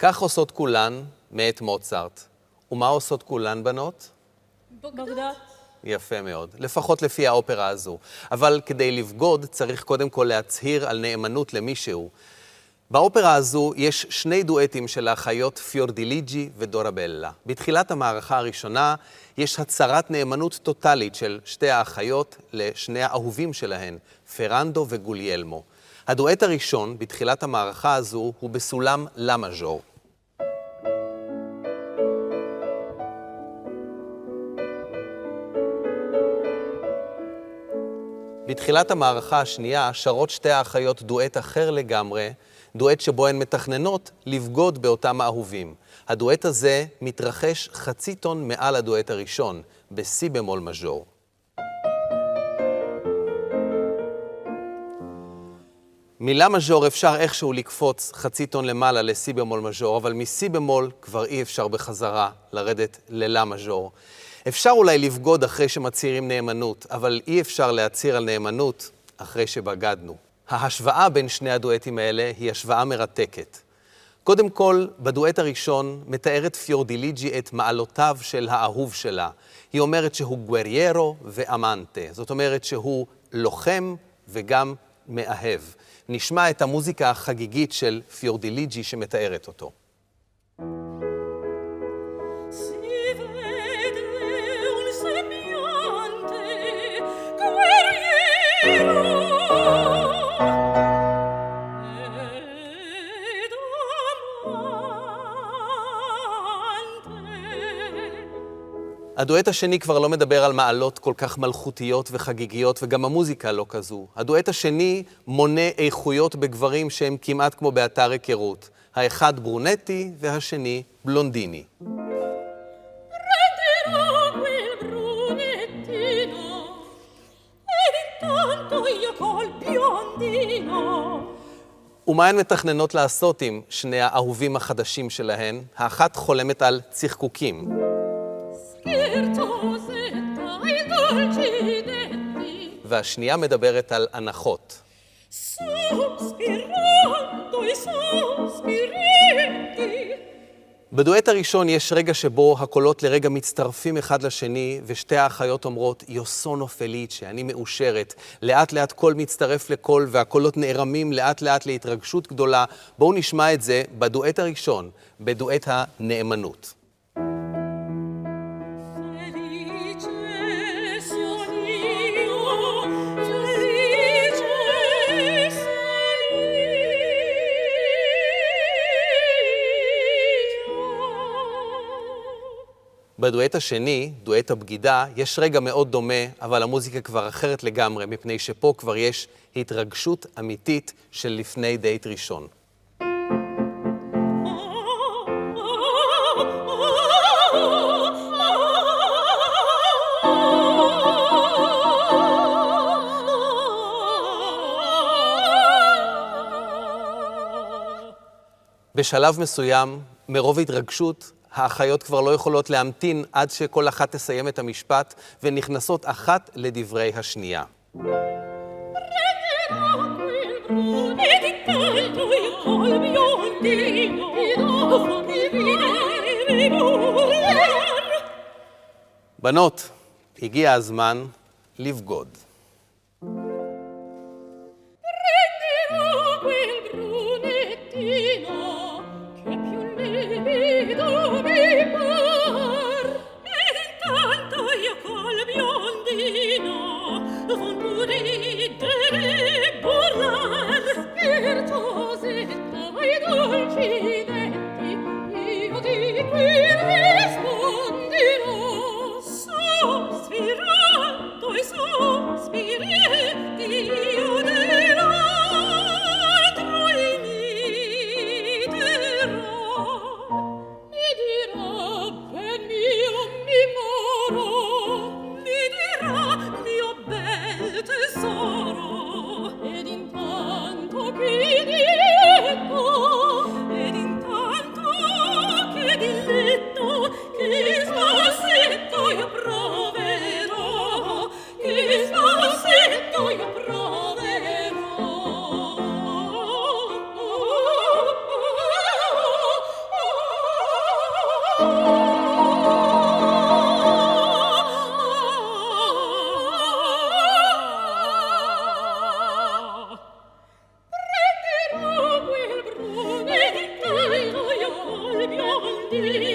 כך עושות כולן מאת מוצרט. ומה עושות כולן, בנות? בוגדות. יפה מאוד, לפחות לפי האופרה הזו. אבל כדי לבגוד צריך קודם כל להצהיר על נאמנות למישהו. באופרה הזו יש שני דואטים של האחיות פיורדיליג'י ודורבלה. בתחילת המערכה הראשונה יש הצהרת נאמנות טוטאלית של שתי האחיות לשני האהובים שלהן, פרנדו וגוליאלמו. הדואט הראשון בתחילת המערכה הזו הוא בסולם לה מז'ור. בתחילת המערכה השנייה שרות שתי האחיות דואט אחר לגמרי, דואט שבו הן מתכננות לבגוד באותם האהובים. הדואט הזה מתרחש חצי טון מעל הדואט הראשון, בסי במול מז'ור. מילה מז'ור אפשר איכשהו לקפוץ חצי טון למעלה לסי במול מז'ור, אבל מסי במול כבר אי אפשר בחזרה לרדת ללה מז'ור. אפשר אולי לבגוד אחרי שמצהירים נאמנות, אבל אי אפשר להצהיר על נאמנות אחרי שבגדנו. ההשוואה בין שני הדואטים האלה היא השוואה מרתקת. קודם כל, בדואט הראשון מתארת פיורדיליג'י את מעלותיו של האהוב שלה. היא אומרת שהוא גואריירו ואמנטה, זאת אומרת שהוא לוחם וגם מאהב. נשמע את המוזיקה החגיגית של פיורדיליג'י שמתארת אותו. הדואט השני כבר לא מדבר על מעלות כל כך מלכותיות וחגיגיות, וגם המוזיקה לא כזו. הדואט השני מונה איכויות בגברים שהם כמעט כמו באתר היכרות. האחד ברונטי והשני בלונדיני. ומה הן מתכננות לעשות עם שני האהובים החדשים שלהן? האחת חולמת על צחקוקים. והשנייה מדברת על הנחות. בדואט הראשון יש רגע שבו הקולות לרגע מצטרפים אחד לשני, ושתי האחיות אומרות, יוסונו פליצ'ה, אני מאושרת. לאט לאט קול מצטרף לקול, והקולות נערמים לאט לאט להתרגשות גדולה. בואו נשמע את זה בדואט הראשון, בדואט הנאמנות. בדואט השני, דואט הבגידה, יש רגע מאוד דומה, אבל המוזיקה כבר אחרת לגמרי, מפני שפה כבר יש התרגשות אמיתית של לפני דייט ראשון. בשלב מסוים, מרוב התרגשות, האחיות כבר לא יכולות להמתין עד שכל אחת תסיים את המשפט, ונכנסות אחת לדברי השנייה. בנות, הגיע הזמן לבגוד. You.